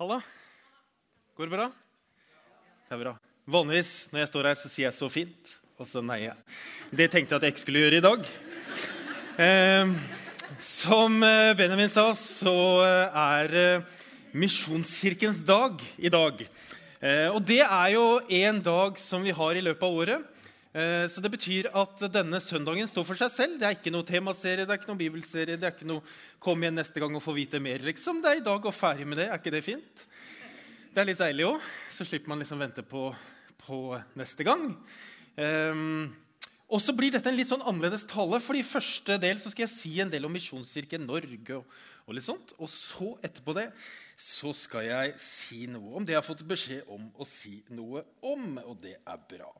Halla. Går det bra? Det er bra. Vanligvis når jeg står her, så sier jeg 'så fint', og så neier jeg. Det tenkte jeg at jeg ikke skulle gjøre i dag. Eh, som Benjamin sa, så eh, er eh, Misjonskirkens dag i dag. Eh, og det er jo en dag som vi har i løpet av året. Eh, Så det betyr at denne søndagen står for seg selv. Det er ikke noe temaserie, det er ikke noe bibelserie. det er ikke noe 'kom igjen neste gang og få vite mer'. liksom. Det er i dag og ferdig med det. Er ikke det fint? Det er litt deilig òg. Så slipper man liksom vente på, på neste gang. Um, og så blir dette en litt sånn annerledes tale, for i første del så skal jeg si en del om Misjonskirken Norge. og, og litt sånt. Og så etterpå det så skal jeg si noe om det jeg har fått beskjed om å si noe om. Og det er bra.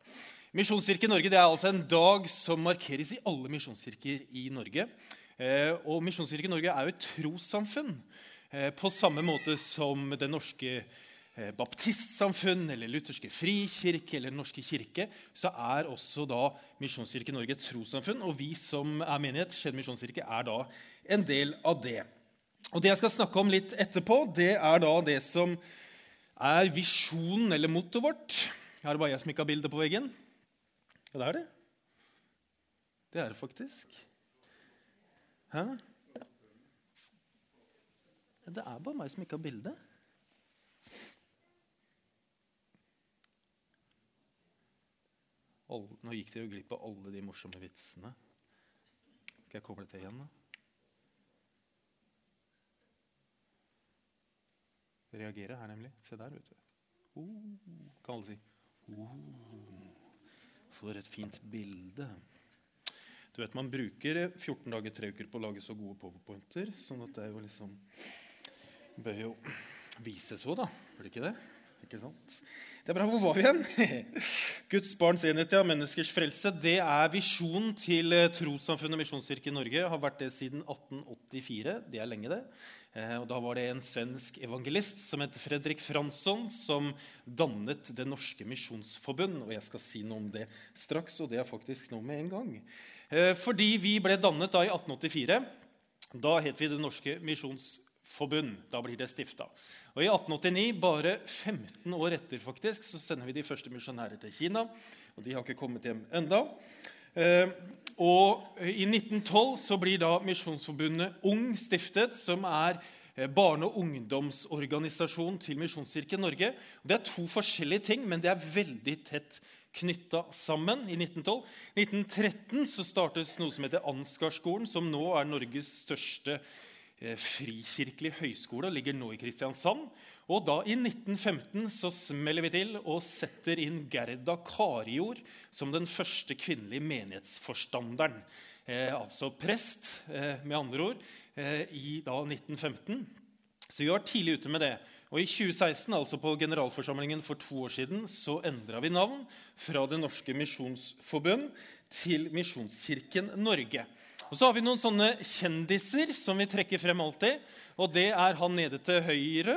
Misjonskirke Norge det er altså en dag som markeres i alle misjonskirker i Norge. Eh, og Misjonskirke Norge er jo et trossamfunn. Eh, på samme måte som Det norske eh, baptistsamfunn eller Lutherske frikirke eller Den norske kirke, så er også da Misjonskirke Norge et trossamfunn. Og vi som er menighet, Skien misjonskirke, er da en del av det. Og Det jeg skal snakke om litt etterpå, det er da det som er visjonen eller mottoet vårt. Her Er det bare jeg som ikke har bilde på veggen? Ja, det er det. Det er det faktisk. Hæ? Ja, Det er bare meg som ikke har bilde. Nå gikk dere jo glipp av alle de morsomme vitsene. Skal jeg koble til igjen, da? Reagere her, nemlig. Se der, vet du. Oh, kan alle si. Oh. For et fint bilde. Du vet, Man bruker 14 dager, tre uker på å lage så gode powerpointer. sånn at det er jo liksom bør jo vises òg, da. Bør det ikke det? Ikke sant? Det er bra. Hvor var vi igjen? Guds barns enhet, ja. Menneskers frelse. Det er visjonen til eh, Trossamfunnet Misjonskirke Norge. Har vært det siden 1884. Det er lenge, det. Eh, og Da var det en svensk evangelist som het Fredrik Fransson, som dannet Det norske misjonsforbund. Og jeg skal si noe om det straks, og det er faktisk nå med en gang. Eh, Fordi vi ble dannet da i 1884. Da het vi Det norske misjonsforbund. Da blir det stifta. Og I 1889, bare 15 år etter, faktisk, så sender vi de første misjonærer til Kina. Og de har ikke kommet hjem enda. Eh, og I 1912 så blir da Misjonsforbundet Ung stiftet, som er eh, barne- og ungdomsorganisasjon til Misjonskirken Norge. Det er to forskjellige ting, men det er veldig tett knytta sammen. I 1912. I 1913 så startes noe som heter Ansgarskolen, som nå er Norges største eh, høyskole høyskole. Ligger nå i Kristiansand. Og da I 1915 så smeller vi til og setter inn Gerda Karijord som den første kvinnelige menighetsforstanderen. Eh, altså prest, eh, med andre ord, eh, i da 1915. Så vi var tidlig ute med det. Og I 2016, altså på generalforsamlingen for to år siden, så endra vi navn fra Det norske misjonsforbund til Misjonskirken Norge. Og Så har vi noen sånne kjendiser som vi trekker frem alltid. Og det er han nede til høyre.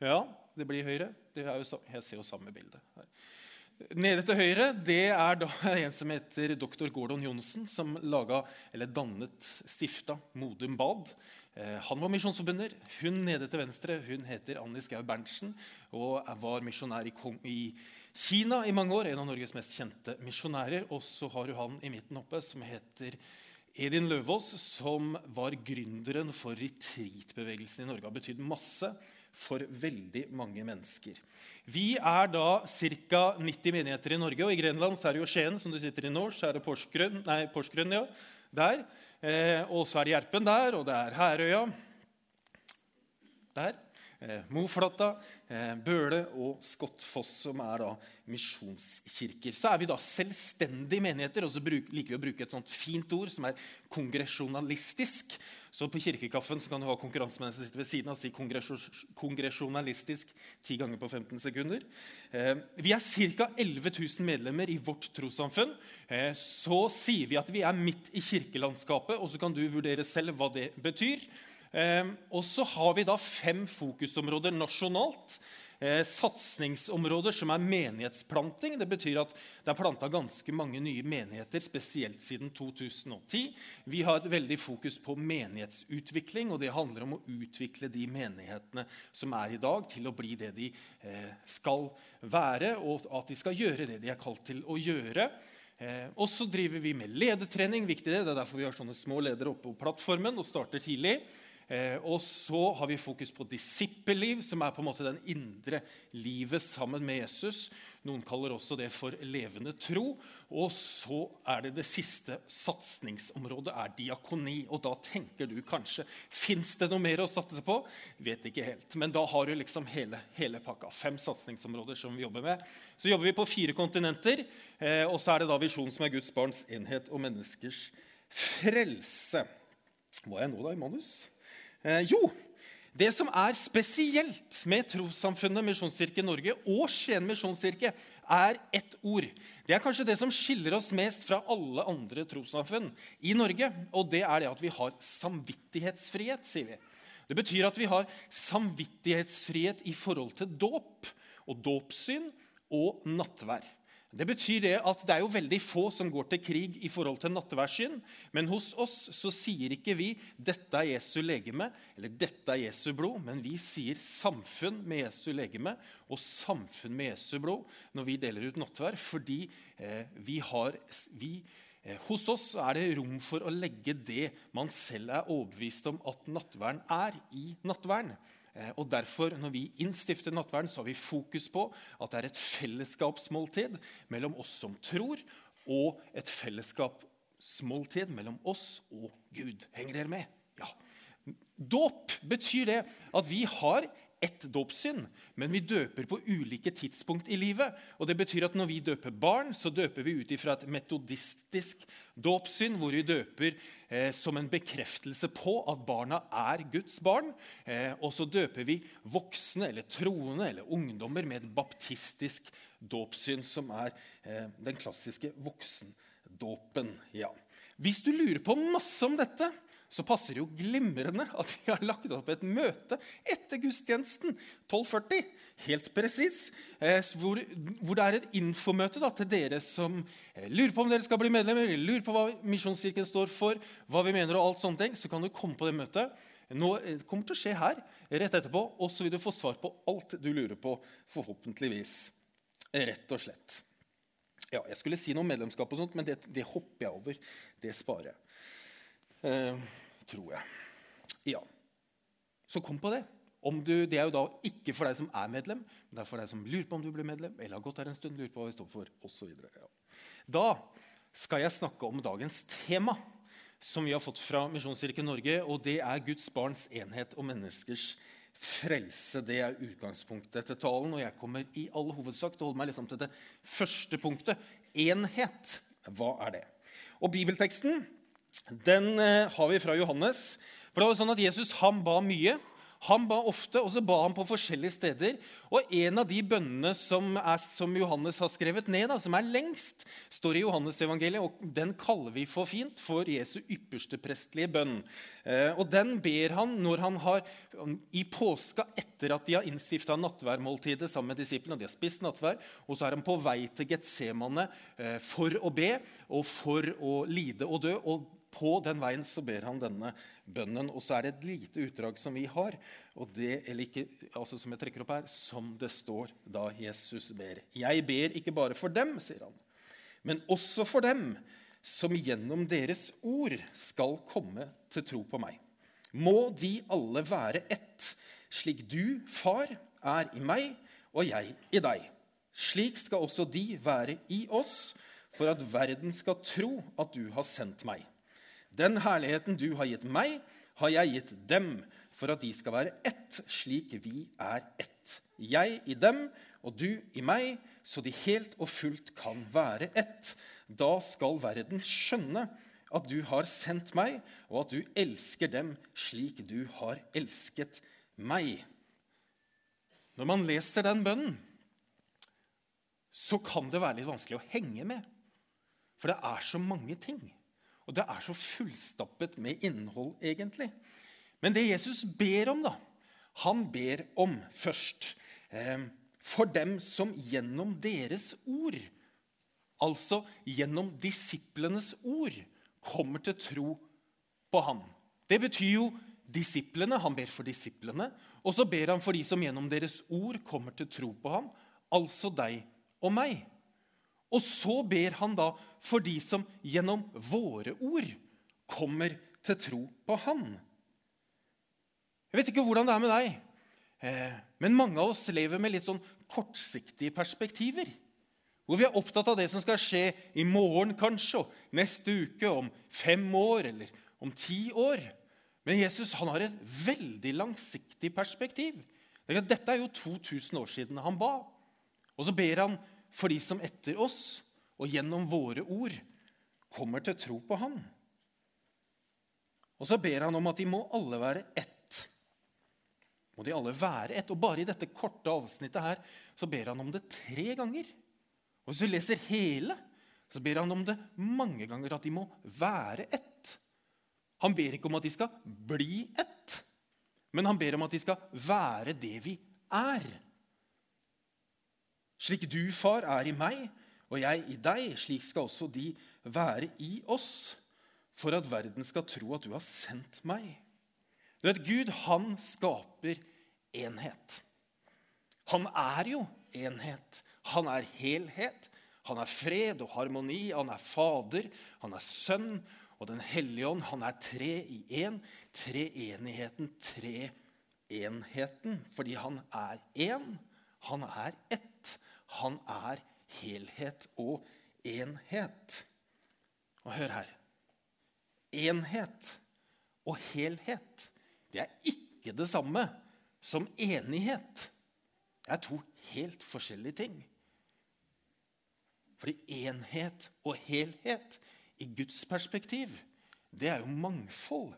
Ja, det blir høyre. Det er jo, jeg ser jo samme bilde. her. Nede til høyre det er da en som heter dr. Gordon Johnsen, som laga, eller dannet, stifta Modum Bad. Eh, han var misjonsforbinder. Hun nede til venstre hun heter Annie Skau Berntsen og var misjonær i Kina i mange år. En av Norges mest kjente misjonærer. Og så har du han i midten oppe som heter Edin Løvaas, som var gründeren for retreatbevegelsen i Norge. Har betydd masse for veldig mange mennesker. Vi er da ca. 90 menigheter i Norge, og i Grenland så er det jo Skien, som du sitter i nå. Så er det Porsgrunn, nei, Porsgrunn ja, der. Eh, og så er det Gjerpen der, og det er Herøya der. Eh, Moflata, eh, Bøle og Skottfoss, som er da misjonskirker. Så er vi da selvstendige menigheter, og så bruk, liker vi å bruke et sånt fint ord som er kongresjonalistisk. Så på kirkekaffen så kan du ha konkurranse med som sitter ved siden av og si kongresjonalistisk ti ganger på 15 sekunder. Eh, vi er ca. 11 000 medlemmer i vårt trossamfunn. Eh, så sier vi at vi er midt i kirkelandskapet, og så kan du vurdere selv hva det betyr. Eh, og så har vi da fem fokusområder nasjonalt. eh, satsingsområder som er menighetsplanting. Det betyr at det er planta ganske mange nye menigheter, spesielt siden 2010. Vi har et veldig fokus på menighetsutvikling, og det handler om å utvikle de menighetene som er i dag, til å bli det de eh, skal være, og at de skal gjøre det de er kalt til å gjøre. Eh, og så driver vi med ledertrening. viktig Det det er derfor vi har sånne små ledere oppe på plattformen og starter tidlig. Eh, og så har vi fokus på disippelliv, som er på en måte den indre livet sammen med Jesus. Noen kaller også det for levende tro. Og så er det det siste satsingsområdet er diakoni. Og da tenker du kanskje fins det noe mer å satse på? Vet ikke helt. Men da har du liksom hele, hele pakka. Fem satsingsområder som vi jobber med. Så jobber vi på fire kontinenter. Eh, og så er det da visjonen som er Guds barns enhet og menneskers frelse. Hva er jeg nå, da, i manus? Eh, jo, det som er spesielt med trossamfunnet Misjonskirke Norge og Skien misjonskirke, er ett ord. Det er kanskje det som skiller oss mest fra alle andre trossamfunn i Norge. Og det er det at vi har samvittighetsfrihet, sier vi. Det betyr at vi har samvittighetsfrihet i forhold til dåp og dåpssyn og nattvær. Det betyr det at det er jo veldig få som går til krig i forhold til nattverdssyn. Men hos oss så sier ikke vi 'dette er Jesu legeme' eller 'dette er Jesu blod', men vi sier 'samfunn med Jesu legeme' og 'samfunn med Jesu blod' når vi deler ut nattverd, fordi eh, vi har vi, eh, Hos oss er det rom for å legge det man selv er overbevist om at nattverden er, i nattverden. Eh, og derfor, Når vi innstifter nattverden, så har vi fokus på at det er et fellesskapsmåltid mellom oss som tror, og et fellesskapsmåltid mellom oss og Gud. Henger dere med? Ja. Dåp betyr det at vi har ett dåpssyn, men vi døper på ulike tidspunkt i livet. Og det betyr at Når vi døper barn, så døper vi ut ifra et metodistisk dåpssyn, hvor vi døper eh, som en bekreftelse på at barna er Guds barn. Eh, og så døper vi voksne eller troende eller ungdommer med et baptistisk dåpssyn, som er eh, den klassiske voksendåpen. Ja. Hvis du lurer på masse om dette, så passer det jo glimrende at vi har lagt opp et møte etter gudstjenesten 12.40. Helt presis. Eh, hvor, hvor, det er et infomøte da, til dere som eh, lurer på om dere skal bli medlemmer, lurer på hva Misjonskirken står for, hva vi mener og alt sånne ting, så kan du komme på det møtet. Nå eh, kommer til å skje her rett etterpå, og så vil du få svar på alt du lurer på. Forhåpentligvis. Rett og slett. Ja, jeg skulle si noe om medlemskap, og sånt, men det, det hopper jeg over. Det sparer jeg. Eh, tror jeg. Ja. Så kom på det. Du, det er jo da ikke for deg som er medlem, men det er for deg som lurer på om du blir medlem, eller har gått her en stund, lurer på hva vi står for, osv. Ja. Da skal jeg snakke om dagens tema, som vi har fått fra Misjonskirken Norge. og Det er Guds barns enhet og menneskers frelse. Det er utgangspunktet til talen. Og jeg kommer i all hovedsak til å holde meg liksom til det første punktet. Enhet. Hva er det? Og Bibelteksten den eh, har vi fra Johannes. For det var sånn at Jesus han ba mye. Han ba ofte, og så ba han på forskjellige steder. Og En av de bønnene som, er, som Johannes har skrevet ned, da, som er lengst, står i Johannesevangeliet. og Den kaller vi for fint for Jesu ypperste prestlige bønn. Eh, og Den ber han når han har, um, i påska etter at de har innstifta nattværmåltidet sammen med disiplene. og de har spist nattvær, og Så er han på vei til Getsemane eh, for å be og for å lide og dø. og på den veien så ber han denne bønnen. Og så er det et lite utdrag som vi har, det, ikke, altså som jeg trekker opp her, som det står da Jesus ber. Jeg ber ikke bare for dem, sier han, men også for dem som gjennom deres ord skal komme til tro på meg. Må de alle være ett, slik du, far, er i meg og jeg i deg. Slik skal også de være i oss, for at verden skal tro at du har sendt meg. Den herligheten du har gitt meg, har jeg gitt dem, for at de skal være ett, slik vi er ett. Jeg i dem og du i meg, så de helt og fullt kan være ett. Da skal verden skjønne at du har sendt meg, og at du elsker dem slik du har elsket meg. Når man leser den bønnen, så kan det være litt vanskelig å henge med. For det er så mange ting. Og det er så fullstappet med innhold, egentlig. Men det Jesus ber om, da Han ber om først eh, for dem som gjennom deres ord, altså gjennom disiplenes ord, kommer til tro på Han. Det betyr jo disiplene. Han ber for disiplene. Og så ber han for de som gjennom deres ord kommer til tro på ham, altså deg og meg. Og så ber han da for de som gjennom våre ord kommer til tro på han. Jeg vet ikke hvordan det er med deg, eh, men mange av oss lever med litt sånn kortsiktige perspektiver. Hvor vi er opptatt av det som skal skje i morgen, kanskje, og neste uke, om fem år eller om ti år. Men Jesus han har et veldig langsiktig perspektiv. Dette er jo 2000 år siden han ba. Og så ber han for de som etter oss og gjennom våre ord kommer til tro på Han. Og så ber han om at de må alle være ett. Må de alle være ett. Og bare i dette korte avsnittet her så ber han om det tre ganger. Og Hvis du leser hele, så ber han om det mange ganger, at de må være ett. Han ber ikke om at de skal bli ett, men han ber om at de skal være det vi er. Slik du, far, er i meg, og jeg i deg, slik skal også de være i oss, for at verden skal tro at du har sendt meg. Du vet, Gud, han skaper enhet. Han er jo enhet. Han er helhet. Han er fred og harmoni. Han er Fader, han er Sønn og Den hellige ånd. Han er tre i én. Treenigheten, treenheten. Fordi han er én. Han er ett. Han er helhet og enhet. Og hør her. Enhet og helhet det er ikke det samme som enighet. Det er to helt forskjellige ting. Fordi enhet og helhet i Guds perspektiv, det er jo mangfold.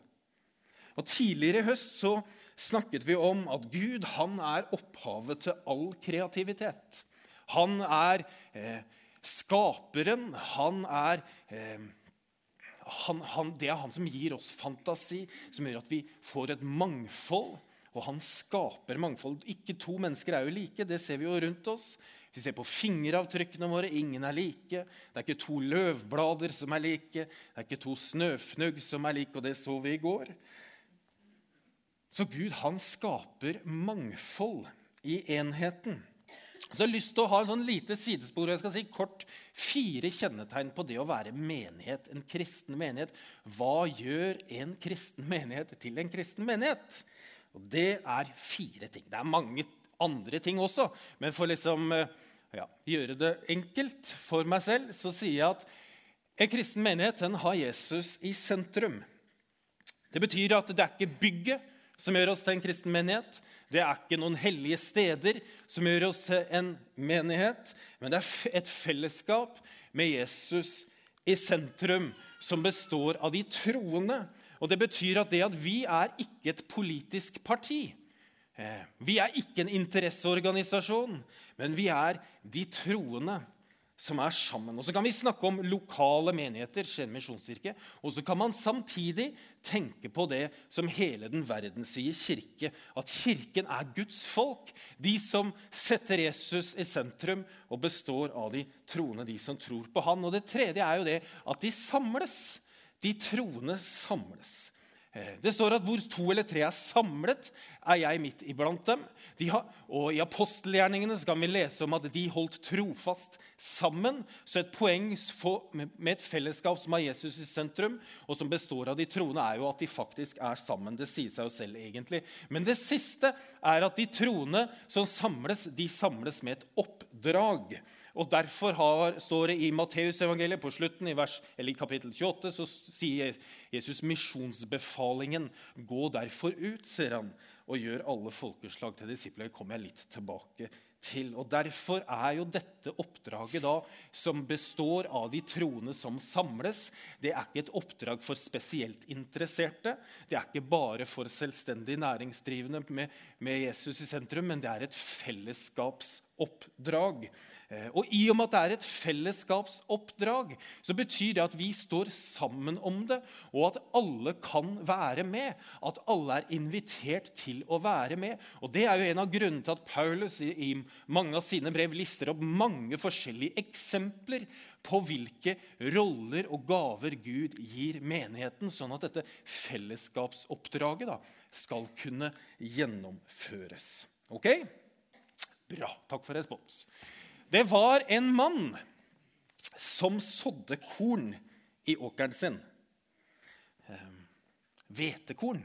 Og Tidligere i høst så snakket vi om at Gud han er opphavet til all kreativitet. Han er eh, skaperen. Han er eh, han, han, Det er han som gir oss fantasi, som gjør at vi får et mangfold. Og han skaper mangfold. Ikke to mennesker er jo like. Det ser vi jo rundt oss. Vi ser på fingeravtrykkene våre, ingen er like. Det er ikke to løvblader som er like. Det er ikke to snøfnugg som er like, og det så vi i går. Så Gud, han skaper mangfold i enheten. Så jeg har lyst til å ha en sånn lite sidespor. jeg skal si kort Fire kjennetegn på det å være menighet, en kristen menighet. Hva gjør en kristen menighet til en kristen menighet? Og Det er fire ting. Det er mange andre ting også. Men for liksom eh, ja, gjøre det enkelt for meg selv, så sier jeg at en kristen menighet den har Jesus i sentrum. Det betyr at det er ikke bygget som gjør oss til en kristen menighet. Det er ikke noen hellige steder som gjør oss til en menighet, men det er et fellesskap med Jesus i sentrum som består av de troende. Og Det betyr at det at vi er ikke et politisk parti. Eh, vi er ikke en interesseorganisasjon, men vi er de troende som er sammen. Og Så kan vi snakke om lokale menigheter, Skien misjonskirke, og så kan man samtidig tenke på det som hele den verden sier kirke. At kirken er Guds folk, de som setter Jesus i sentrum og består av de troende, de som tror på han. Og Det tredje er jo det at de samles. De troende samles. Eh, det står at hvor to eller tre er samlet, er jeg midt iblant dem. De har, og I apostelgjerningene kan vi lese om at de holdt trofast sammen. Så et poeng med et fellesskap som har Jesus i sentrum, og som består av de troende, er jo at de faktisk er sammen. Det sier seg jo selv, egentlig. Men det siste er at de troende som samles, de samles med et oppdrag. Og Derfor har, står det i Matteusevangeliet på slutten, i, vers, i kapittel 28, så sier Jesus misjonsbefalingen. Gå derfor ut, sier han, og gjør alle folkeslag til disipler. Kommer jeg litt tilbake til. Og Derfor er jo dette oppdraget, da, som består av de troende som samles, det er ikke et oppdrag for spesielt interesserte. Det er ikke bare for selvstendig næringsdrivende med, med Jesus i sentrum, men det er et fellesskapsoppdrag fellesskapsoppdrag. Eh, og I og med at det er et fellesskapsoppdrag, så betyr det at vi står sammen om det, og at alle kan være med. At alle er invitert til å være med. Og Det er jo en av grunnene til at Paulus i, mange av sine brev lister opp mange forskjellige eksempler på hvilke roller og gaver Gud gir menigheten, sånn at dette fellesskapsoppdraget da, skal kunne gjennomføres. Ok? Bra. Takk for respons. Det var en mann som sådde korn i åkeren sin. Ehm, hvetekorn.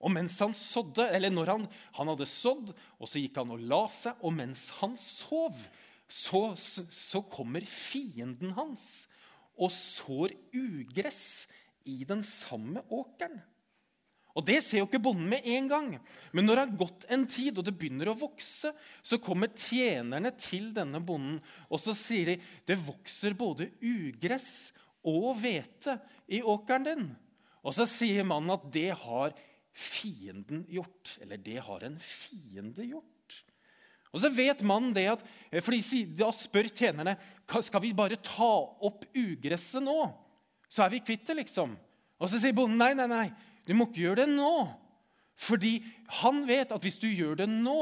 Og mens han sådde, eller når han, han, hadde sådd, og så gikk han og la seg, og mens han sov, så, så kommer fienden hans og sår ugress i den samme åkeren. Og Det ser jo ikke bonden med en gang. Men når det har gått en tid, og det begynner å vokse, så kommer tjenerne til denne bonden og så sier de, det vokser både ugress og hvete i åkeren din. Og så sier mannen at det har fienden gjort. Eller det har en fiende gjort. Og så vet mannen det at, for Da spør tjenerne skal vi bare ta opp ugresset nå. Så er vi kvitt det, liksom. Og så sier bonden nei, nei, nei. Du må ikke gjøre det nå. Fordi han vet at hvis du gjør det nå,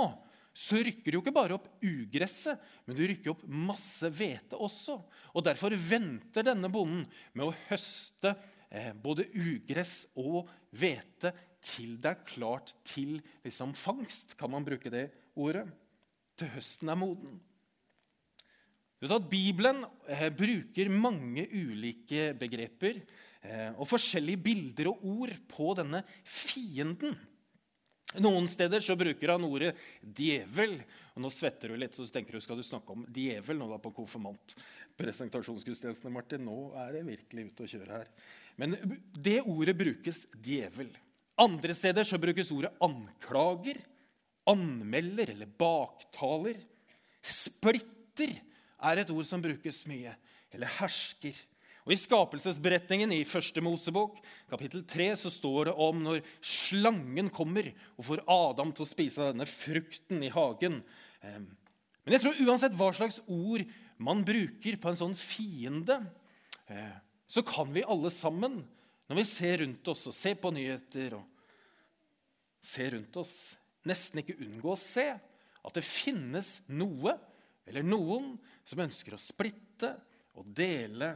så rykker du ikke bare opp ugresset, men du rykker opp masse hvete også. Og Derfor venter denne bonden med å høste eh, både ugress og hvete til det er klart til liksom, fangst, kan man bruke det ordet. Til høsten er moden. Du vet at Bibelen eh, bruker mange ulike begreper og forskjellige bilder og ord på denne fienden. Noen steder så bruker han ordet 'djevel'. og Nå svetter du litt, så tenker du skal du snakke om djevel nå da på konfirmant. Presentasjonsgudstjenestene, Martin. Nå er det virkelig ute å kjøre her. Men det ordet brukes 'djevel'. Andre steder så brukes ordet 'anklager', 'anmelder' eller 'baktaler'. Splitter er et ord som brukes mye. Eller 'hersker'. Og I skapelsesberetningen i første Mosebok kapittel 3, så står det om når slangen kommer og får Adam til å spise denne frukten i hagen. Men jeg tror uansett hva slags ord man bruker på en sånn fiende, eh, så kan vi alle sammen, når vi ser rundt oss og ser på nyheter og ser rundt oss, nesten ikke unngå å se at det finnes noe eller noen som ønsker å splitte og dele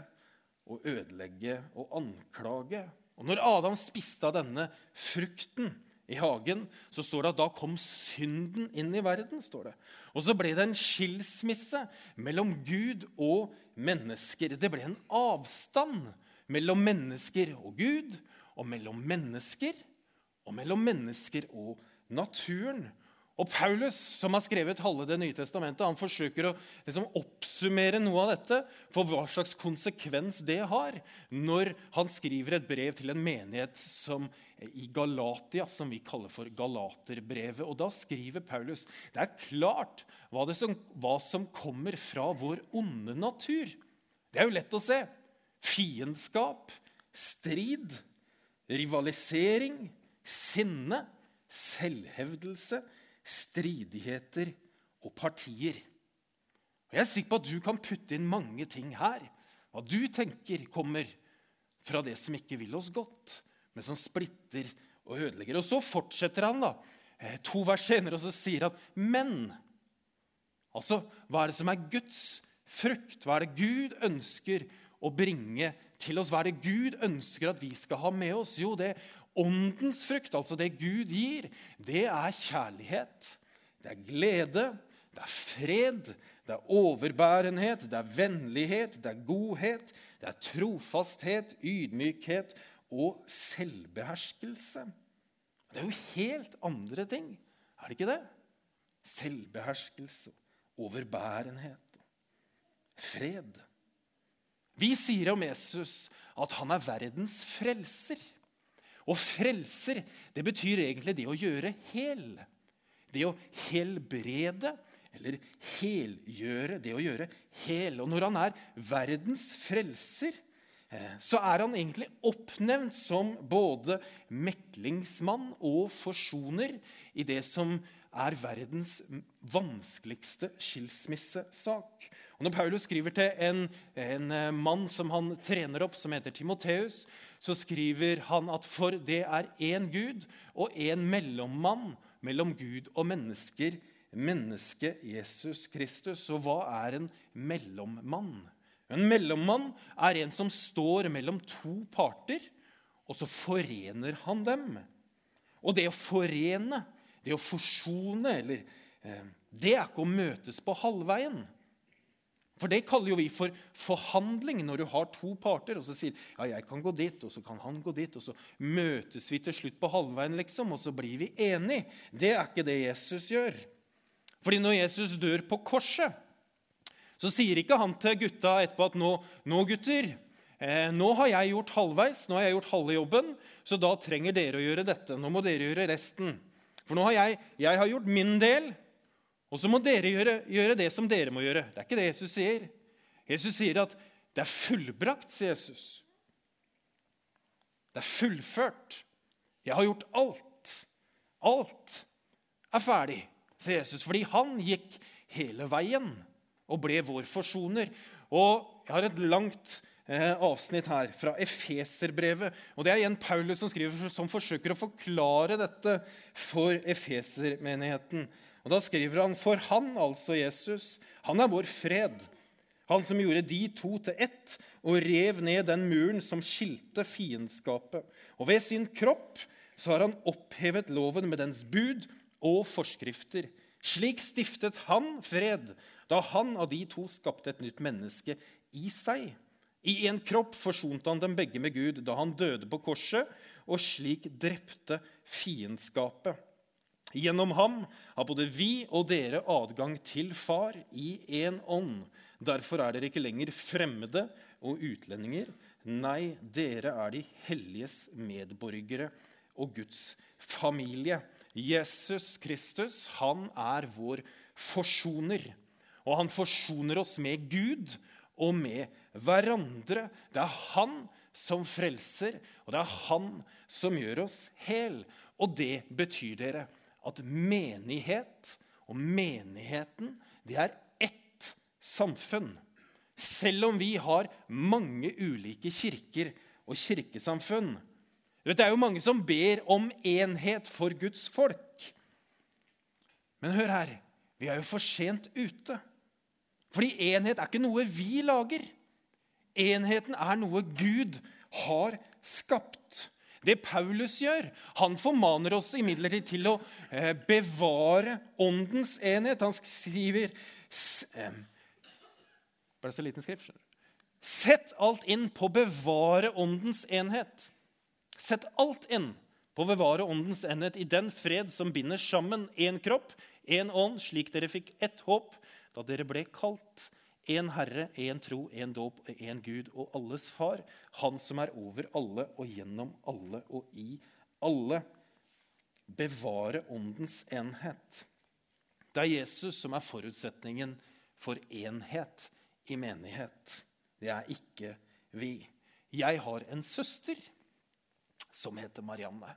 å ødelegge og anklage. Og når Adam spiste av denne frukten i hagen, så står det at da kom synden inn i verden. står det. Og så ble det en skilsmisse mellom Gud og mennesker. Det ble en avstand mellom mennesker og Gud, og mellom mennesker og mellom mennesker og naturen. Og Paulus, som har skrevet halve Det nye testamentet, han forsøker å liksom oppsummere noe av dette for hva slags konsekvens det har når han skriver et brev til en menighet som, i Galatia, som vi kaller for Galaterbrevet. Og Da skriver Paulus det er klart hva, det som, hva som kommer fra vår onde natur. Det er jo lett å se. Fiendskap, strid, rivalisering, sinne, selvhevdelse stridigheter og partier. Og Jeg er sikker på at du kan putte inn mange ting her. Hva du tenker kommer fra det som ikke vil oss godt, men som splitter og ødelegger. Og så fortsetter han da, eh, to vers senere og så sier han, men Altså, hva er det som er Guds frukt? Hva er det Gud ønsker å bringe til oss? Hva er det Gud ønsker at vi skal ha med oss? Jo, det Åndens frukt, altså det Gud gir, det er kjærlighet. Det er glede, det er fred, det er overbærenhet, det er vennlighet, det er godhet, det er trofasthet, ydmykhet og selvbeherskelse. Det er jo helt andre ting, er det ikke det? Selvbeherskelse, overbærenhet, fred. Vi sier om Jesus at han er verdens frelser. Og frelser det betyr egentlig det å gjøre hel. Det å helbrede eller helgjøre. Det å gjøre hel. Og når han er verdens frelser, eh, så er han egentlig oppnevnt som både meklingsmann og forsoner i det som er verdens vanskeligste skilsmissesak. Og når Paulus skriver til en, en eh, mann som han trener opp, som heter Timoteus, så skriver han at for det er én Gud og én mellommann mellom Gud og mennesker, mennesket Jesus Kristus. Så hva er en mellommann? En mellommann er en som står mellom to parter, og så forener han dem. Og det å forene, det å forsone, eller eh, Det er ikke å møtes på halvveien. For det kaller jo vi for forhandling, når du har to parter og så sier ja, jeg kan gå dit, og så kan han gå dit, og så møtes vi til slutt på halvveien, liksom, og så blir vi enige. Det er ikke det Jesus gjør. Fordi når Jesus dør på korset, så sier ikke han til gutta etterpå at nå, nå gutter, eh, nå har jeg gjort halvveis, nå har jeg gjort halve jobben, så da trenger dere å gjøre dette. Nå må dere gjøre resten. For nå har jeg, jeg har gjort min del, og så må dere gjøre, gjøre, det som dere må gjøre. Det er ikke det Jesus sier. Jesus sier at det er fullbrakt, sier Jesus. Det er fullført. Jeg har gjort alt. Alt er ferdig, sier Jesus, fordi han gikk hele veien og ble vår forsoner. Og Jeg har et langt eh, avsnitt her fra Efeserbrevet. og Det er igjen Paulus som skriver, som forsøker å forklare dette for efesermenigheten. Og Da skriver han for han, altså Jesus, han er vår fred. Han som gjorde de to til ett og rev ned den muren som skilte fiendskapet. Og ved sin kropp så har han opphevet loven med dens bud og forskrifter. Slik stiftet han fred da han av de to skapte et nytt menneske i seg. I en kropp forsonte han dem begge med Gud da han døde på korset, og slik drepte fiendskapet. Gjennom ham har både vi og dere adgang til Far i én ånd. Derfor er dere ikke lenger fremmede og utlendinger. Nei, dere er de helliges medborgere og Guds familie. Jesus Kristus han er vår forsoner. Og han forsoner oss med Gud og med hverandre. Det er han som frelser, og det er han som gjør oss hel. Og det betyr dere at menighet og menigheten det er ett samfunn. Selv om vi har mange ulike kirker og kirkesamfunn. Det er jo mange som ber om enhet for Guds folk. Men hør her vi er jo for sent ute. Fordi enhet er ikke noe vi lager. Enheten er noe Gud har skapt. Det Paulus gjør, han formaner oss imidlertid til å eh, bevare åndens enhet. Han skriver Bare så liten skrift. Sett alt inn på å bevare åndens enhet. Sett alt inn på å bevare åndens enhet i den fred som binder sammen én kropp, én ånd, slik dere fikk ett håp da dere ble kalt. Én Herre, én tro, én dåp, én Gud og alles Far. Han som er over alle og gjennom alle og i alle. Bevare åndens enhet. Det er Jesus som er forutsetningen for enhet i menighet. Det er ikke vi. Jeg har en søster som heter Marianne.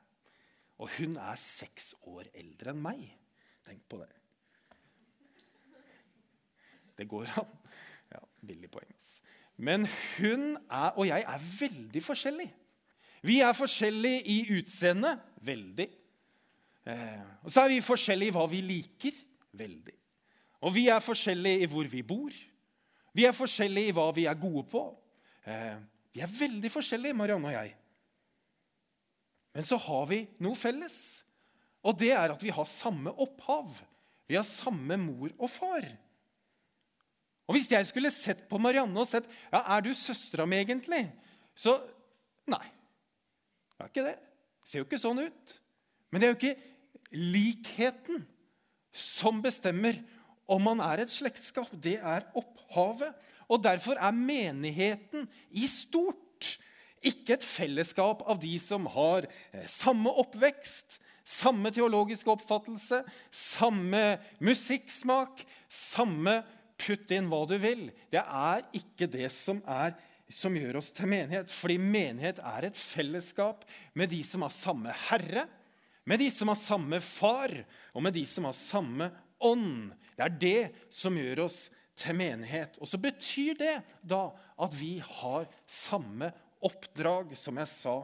Og hun er seks år eldre enn meg. Tenk på det. Det går an. Ja, billig poeng. Men hun er, og jeg er veldig forskjellige. Vi er forskjellige i utseende. Veldig. Eh, og så er vi forskjellige i hva vi liker. Veldig. Og vi er forskjellige i hvor vi bor. Vi er forskjellige i hva vi er gode på. Eh, vi er veldig forskjellige, Marianne og jeg. Men så har vi noe felles. Og det er at vi har samme opphav. Vi har samme mor og far. Og Hvis jeg skulle sett på Marianne og sett ja, er du søstera mi egentlig, så nei. Det er ikke det. Det ser jo ikke sånn ut. Men det er jo ikke likheten som bestemmer om man er et slektskap. Det er opphavet. Og Derfor er menigheten i stort ikke et fellesskap av de som har eh, samme oppvekst, samme teologiske oppfattelse, samme musikksmak, samme Putt inn hva du vil. Det er ikke det som er som gjør oss til menighet. Fordi menighet er et fellesskap med de som har samme Herre, med de som har samme Far, og med de som har samme ånd. Det er det som gjør oss til menighet. Og så betyr det da at vi har samme oppdrag, som jeg sa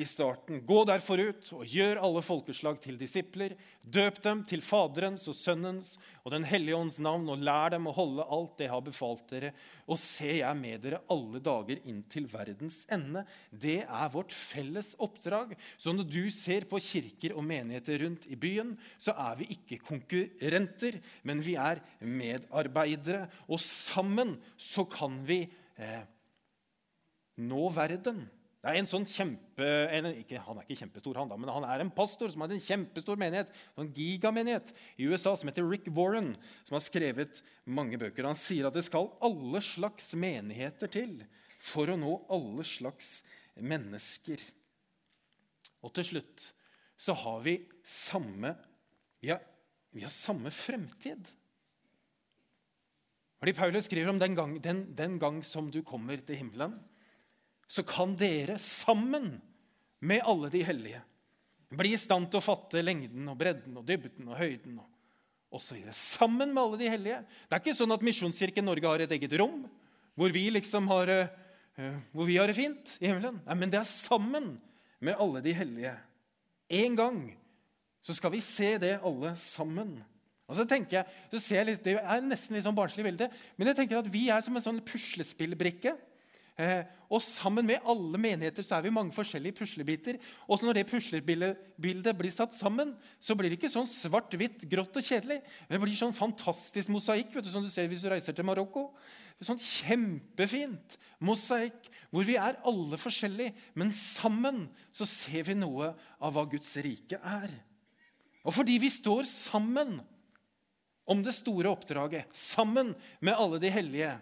i starten. Gå derfor ut og gjør alle folkeslag til disipler. Døp dem til Faderens og Sønnens og Den hellige ånds navn, og lær dem å holde alt det har befalt dere. Og se, jeg med dere alle dager inn til verdens ende. Det er vårt felles oppdrag. Så når du ser på kirker og menigheter rundt i byen, så er vi ikke konkurrenter, men vi er medarbeidere. Og sammen så kan vi eh, nå verden. Det er en sånn kjempe, en, ikke, Han er ikke kjempestor, han da, men han er en pastor som har en kjempestor menighet, en gigamenighet i USA som heter Rick Warren, som har skrevet mange bøker. Han sier at det skal alle slags menigheter til for å nå alle slags mennesker. Og til slutt så har vi samme vi har, vi har samme fremtid. Fordi Paulus skriver om den gang, den, den gang som du kommer til himmelen så kan dere sammen med alle de hellige bli i stand til å fatte lengden og bredden og dybden og høyden og osv. Sammen med alle de hellige. Det er ikke sånn at Misjonskirken Norge har et eget rom hvor vi liksom har, uh, hvor vi har det fint i himmelen. Nei, men det er sammen med alle de hellige. En gang så skal vi se det alle sammen. Og så tenker jeg, så ser jeg litt, Det er nesten litt sånn barnslig bilde, men jeg tenker at vi er som en sånn puslespillbrikke Eh, og sammen med alle menigheter så er vi mange forskjellige puslebiter. Og når det puslebildet blir satt sammen, så blir det ikke sånn svart, hvitt, grått og kjedelig. Men Det blir sånn fantastisk mosaikk vet du, som du ser hvis du reiser til Marokko. Sånn kjempefint mosaikk hvor vi er alle forskjellige, men sammen så ser vi noe av hva Guds rike er. Og fordi vi står sammen om det store oppdraget, sammen med alle de hellige,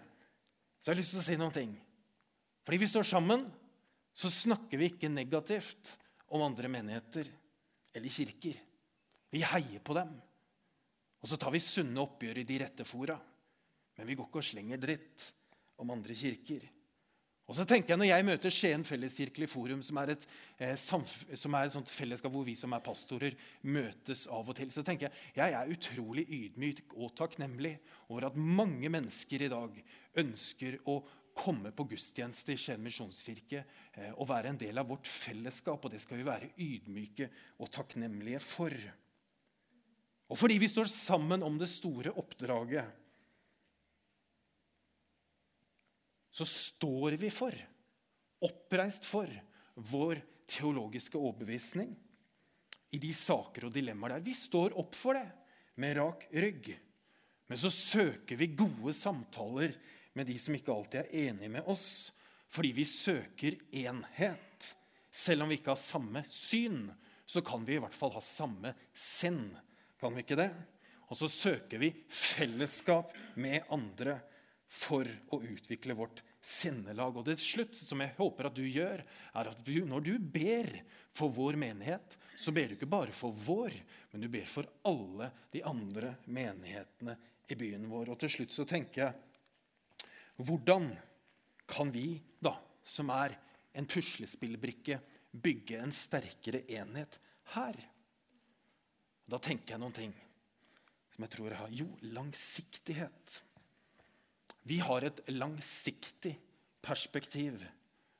så har jeg lyst til å si noen ting. Fordi vi står sammen, så snakker vi ikke negativt om andre menigheter eller kirker. Vi heier på dem. Og så tar vi sunne oppgjør i de rette fora. Men vi går ikke og slenger dritt om andre kirker. Og så tenker jeg Når jeg møter Skien Felleskirkelig Forum, som er, et, eh, som er et fellesskap hvor vi som er pastorer, møtes av og til, så tenker jeg jeg er utrolig ydmyk og takknemlig over at mange mennesker i dag ønsker å komme på gudstjeneste i Skien misjonskirke eh, og være en del av vårt fellesskap. Og det skal vi være ydmyke og takknemlige for. Og fordi vi står sammen om det store oppdraget, så står vi for, oppreist for, vår teologiske overbevisning i de saker og dilemmaer der. Vi står opp for det med rak rygg. Men så søker vi gode samtaler med de som ikke alltid er enige med oss, fordi vi søker enhet. Selv om vi ikke har samme syn, så kan vi i hvert fall ha samme sinn. Kan vi ikke det? Og så søker vi fellesskap med andre for å utvikle vårt sinnelag. Og til slutt, som jeg håper at du gjør, er at du, når du ber for vår menighet, så ber du ikke bare for vår, men du ber for alle de andre menighetene i byen vår. Og til slutt så tenker jeg hvordan kan vi, da, som er en puslespillbrikke, bygge en sterkere enhet her? Da tenker jeg noen ting som jeg tror jeg har Jo, langsiktighet. Vi har et langsiktig perspektiv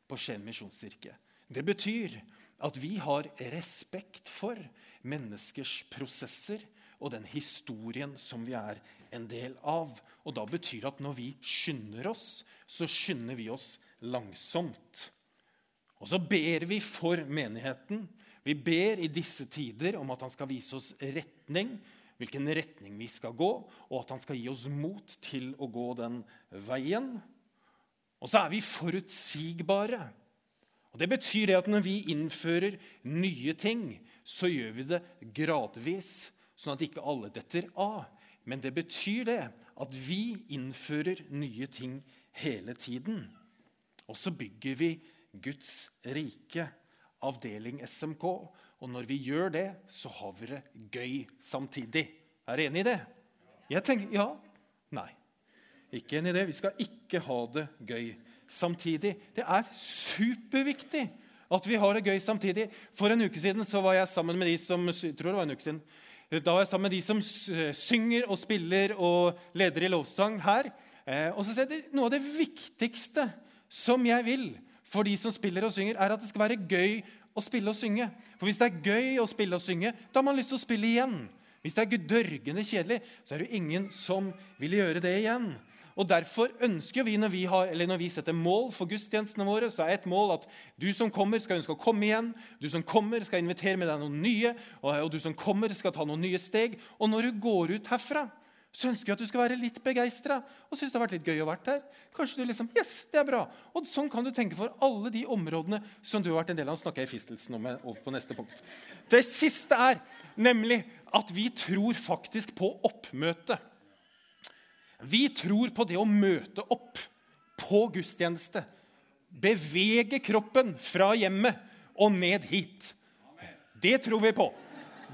på Skien misjonskirke. Det betyr at vi har respekt for menneskers prosesser og den historien som vi er en del av. Og da betyr det at når vi skynder oss, så skynder vi oss langsomt. Og så ber vi for menigheten. Vi ber i disse tider om at han skal vise oss retning, hvilken retning vi skal gå, og at han skal gi oss mot til å gå den veien. Og så er vi forutsigbare. Og Det betyr at når vi innfører nye ting, så gjør vi det gradvis, sånn at ikke alle detter av. Men det betyr det at vi innfører nye ting hele tiden. Og så bygger vi Guds rike, avdeling SMK. Og når vi gjør det, så har vi det gøy samtidig. Er dere enig i det? Jeg tenker, Ja? Nei. Ikke enig i det. Vi skal ikke ha det gøy samtidig. Det er superviktig at vi har det gøy samtidig. For en uke siden så var jeg sammen med de som tror det var en uke siden, da var jeg sammen med de som synger og spiller og leder i lovsang her. Eh, og så sier de Noe av det viktigste som jeg vil for de som spiller og synger, er at det skal være gøy å spille og synge. For hvis det er gøy å spille og synge, da har man lyst til å spille igjen. Hvis det er dørgende kjedelig, så er det jo ingen som vil gjøre det igjen. Og Derfor ønsker vi når vi, har, når vi setter mål for gudstjenestene våre, så er et mål at du som kommer, skal ønske å komme igjen. Du som kommer, skal invitere med deg noen nye. Og, du som kommer, skal ta noen nye steg. Og når du går ut herfra, så ønsker jeg at du skal være litt begeistra og synes det har vært litt gøy å være her. Kanskje du liksom, yes, det er bra. Og Sånn kan du tenke for alle de områdene som du har vært en del av. snakker jeg i fistelsen om over på neste punkt. Det siste er nemlig at vi tror faktisk på oppmøte. Vi tror på det å møte opp på gudstjeneste. Bevege kroppen fra hjemmet og ned hit. Det tror vi på.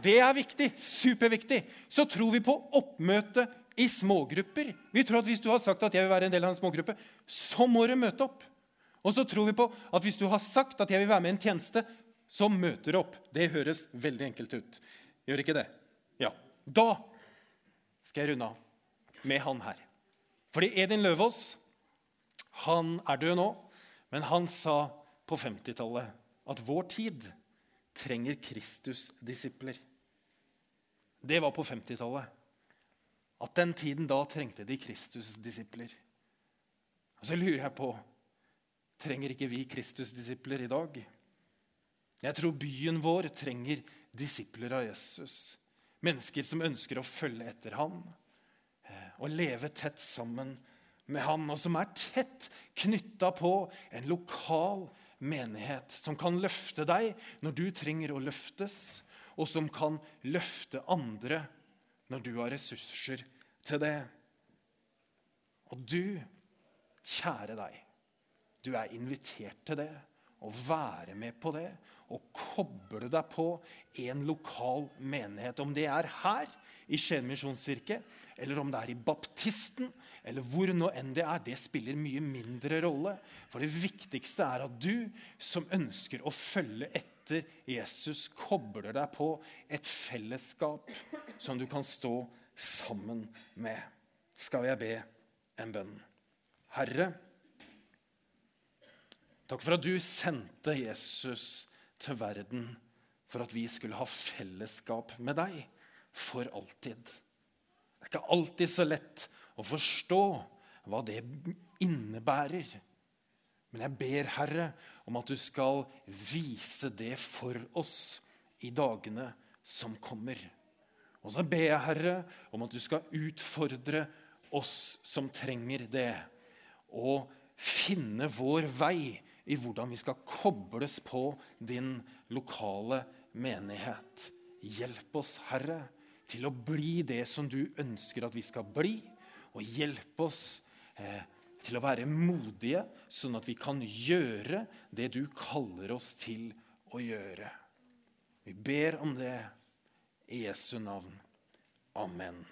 Det er viktig. Superviktig. Så tror vi på oppmøte i smågrupper. Vi tror at Hvis du har sagt at jeg vil være en del av en smågruppe, så må du møte opp. Og så tror vi på at hvis du har sagt at jeg vil være med i en tjeneste, så møter du opp. Det høres veldig enkelt ut. Gjør ikke det? Ja. Da skal jeg runde av med han her. Fordi Edin Løvaas han er død nå, men han sa på 50-tallet at vår tid trenger Kristus-disipler. Det var på 50-tallet. At den tiden da trengte de Kristus-disipler. Og så lurer jeg på trenger ikke vi Kristus-disipler i dag? Jeg tror byen vår trenger disipler av Jesus. Mennesker som ønsker å følge etter ham eh, og leve tett sammen med han, og som er tett knytta på en lokal menighet som kan løfte deg når du trenger å løftes, og som kan løfte andre når du har ressurser til det. Og du, kjære deg, du er invitert til det. Å være med på det og koble deg på en lokal menighet. Om det er her i Skien misjonskirke, eller om det er i Baptisten, eller hvor nå enn det er, det spiller mye mindre rolle. For det viktigste er at du som ønsker å følge etter Jesus, kobler deg på et fellesskap som du kan stå sammen med. Skal jeg be en bønn? Herre, takk for at du sendte Jesus til verden for at vi skulle ha fellesskap med deg for alltid. Det er ikke alltid så lett å forstå hva det innebærer. Men jeg ber, Herre, om at du skal vise det for oss i dagene som kommer. Og så ber jeg, Herre, om at du skal utfordre oss som trenger det, og finne vår vei i hvordan vi skal kobles på din lokale menighet. Hjelp oss, Herre, til å bli det som du ønsker at vi skal bli. Og hjelp oss eh, til å være modige, sånn at vi kan gjøre det du kaller oss til å gjøre. Vi ber om det i Jesu navn. Amen.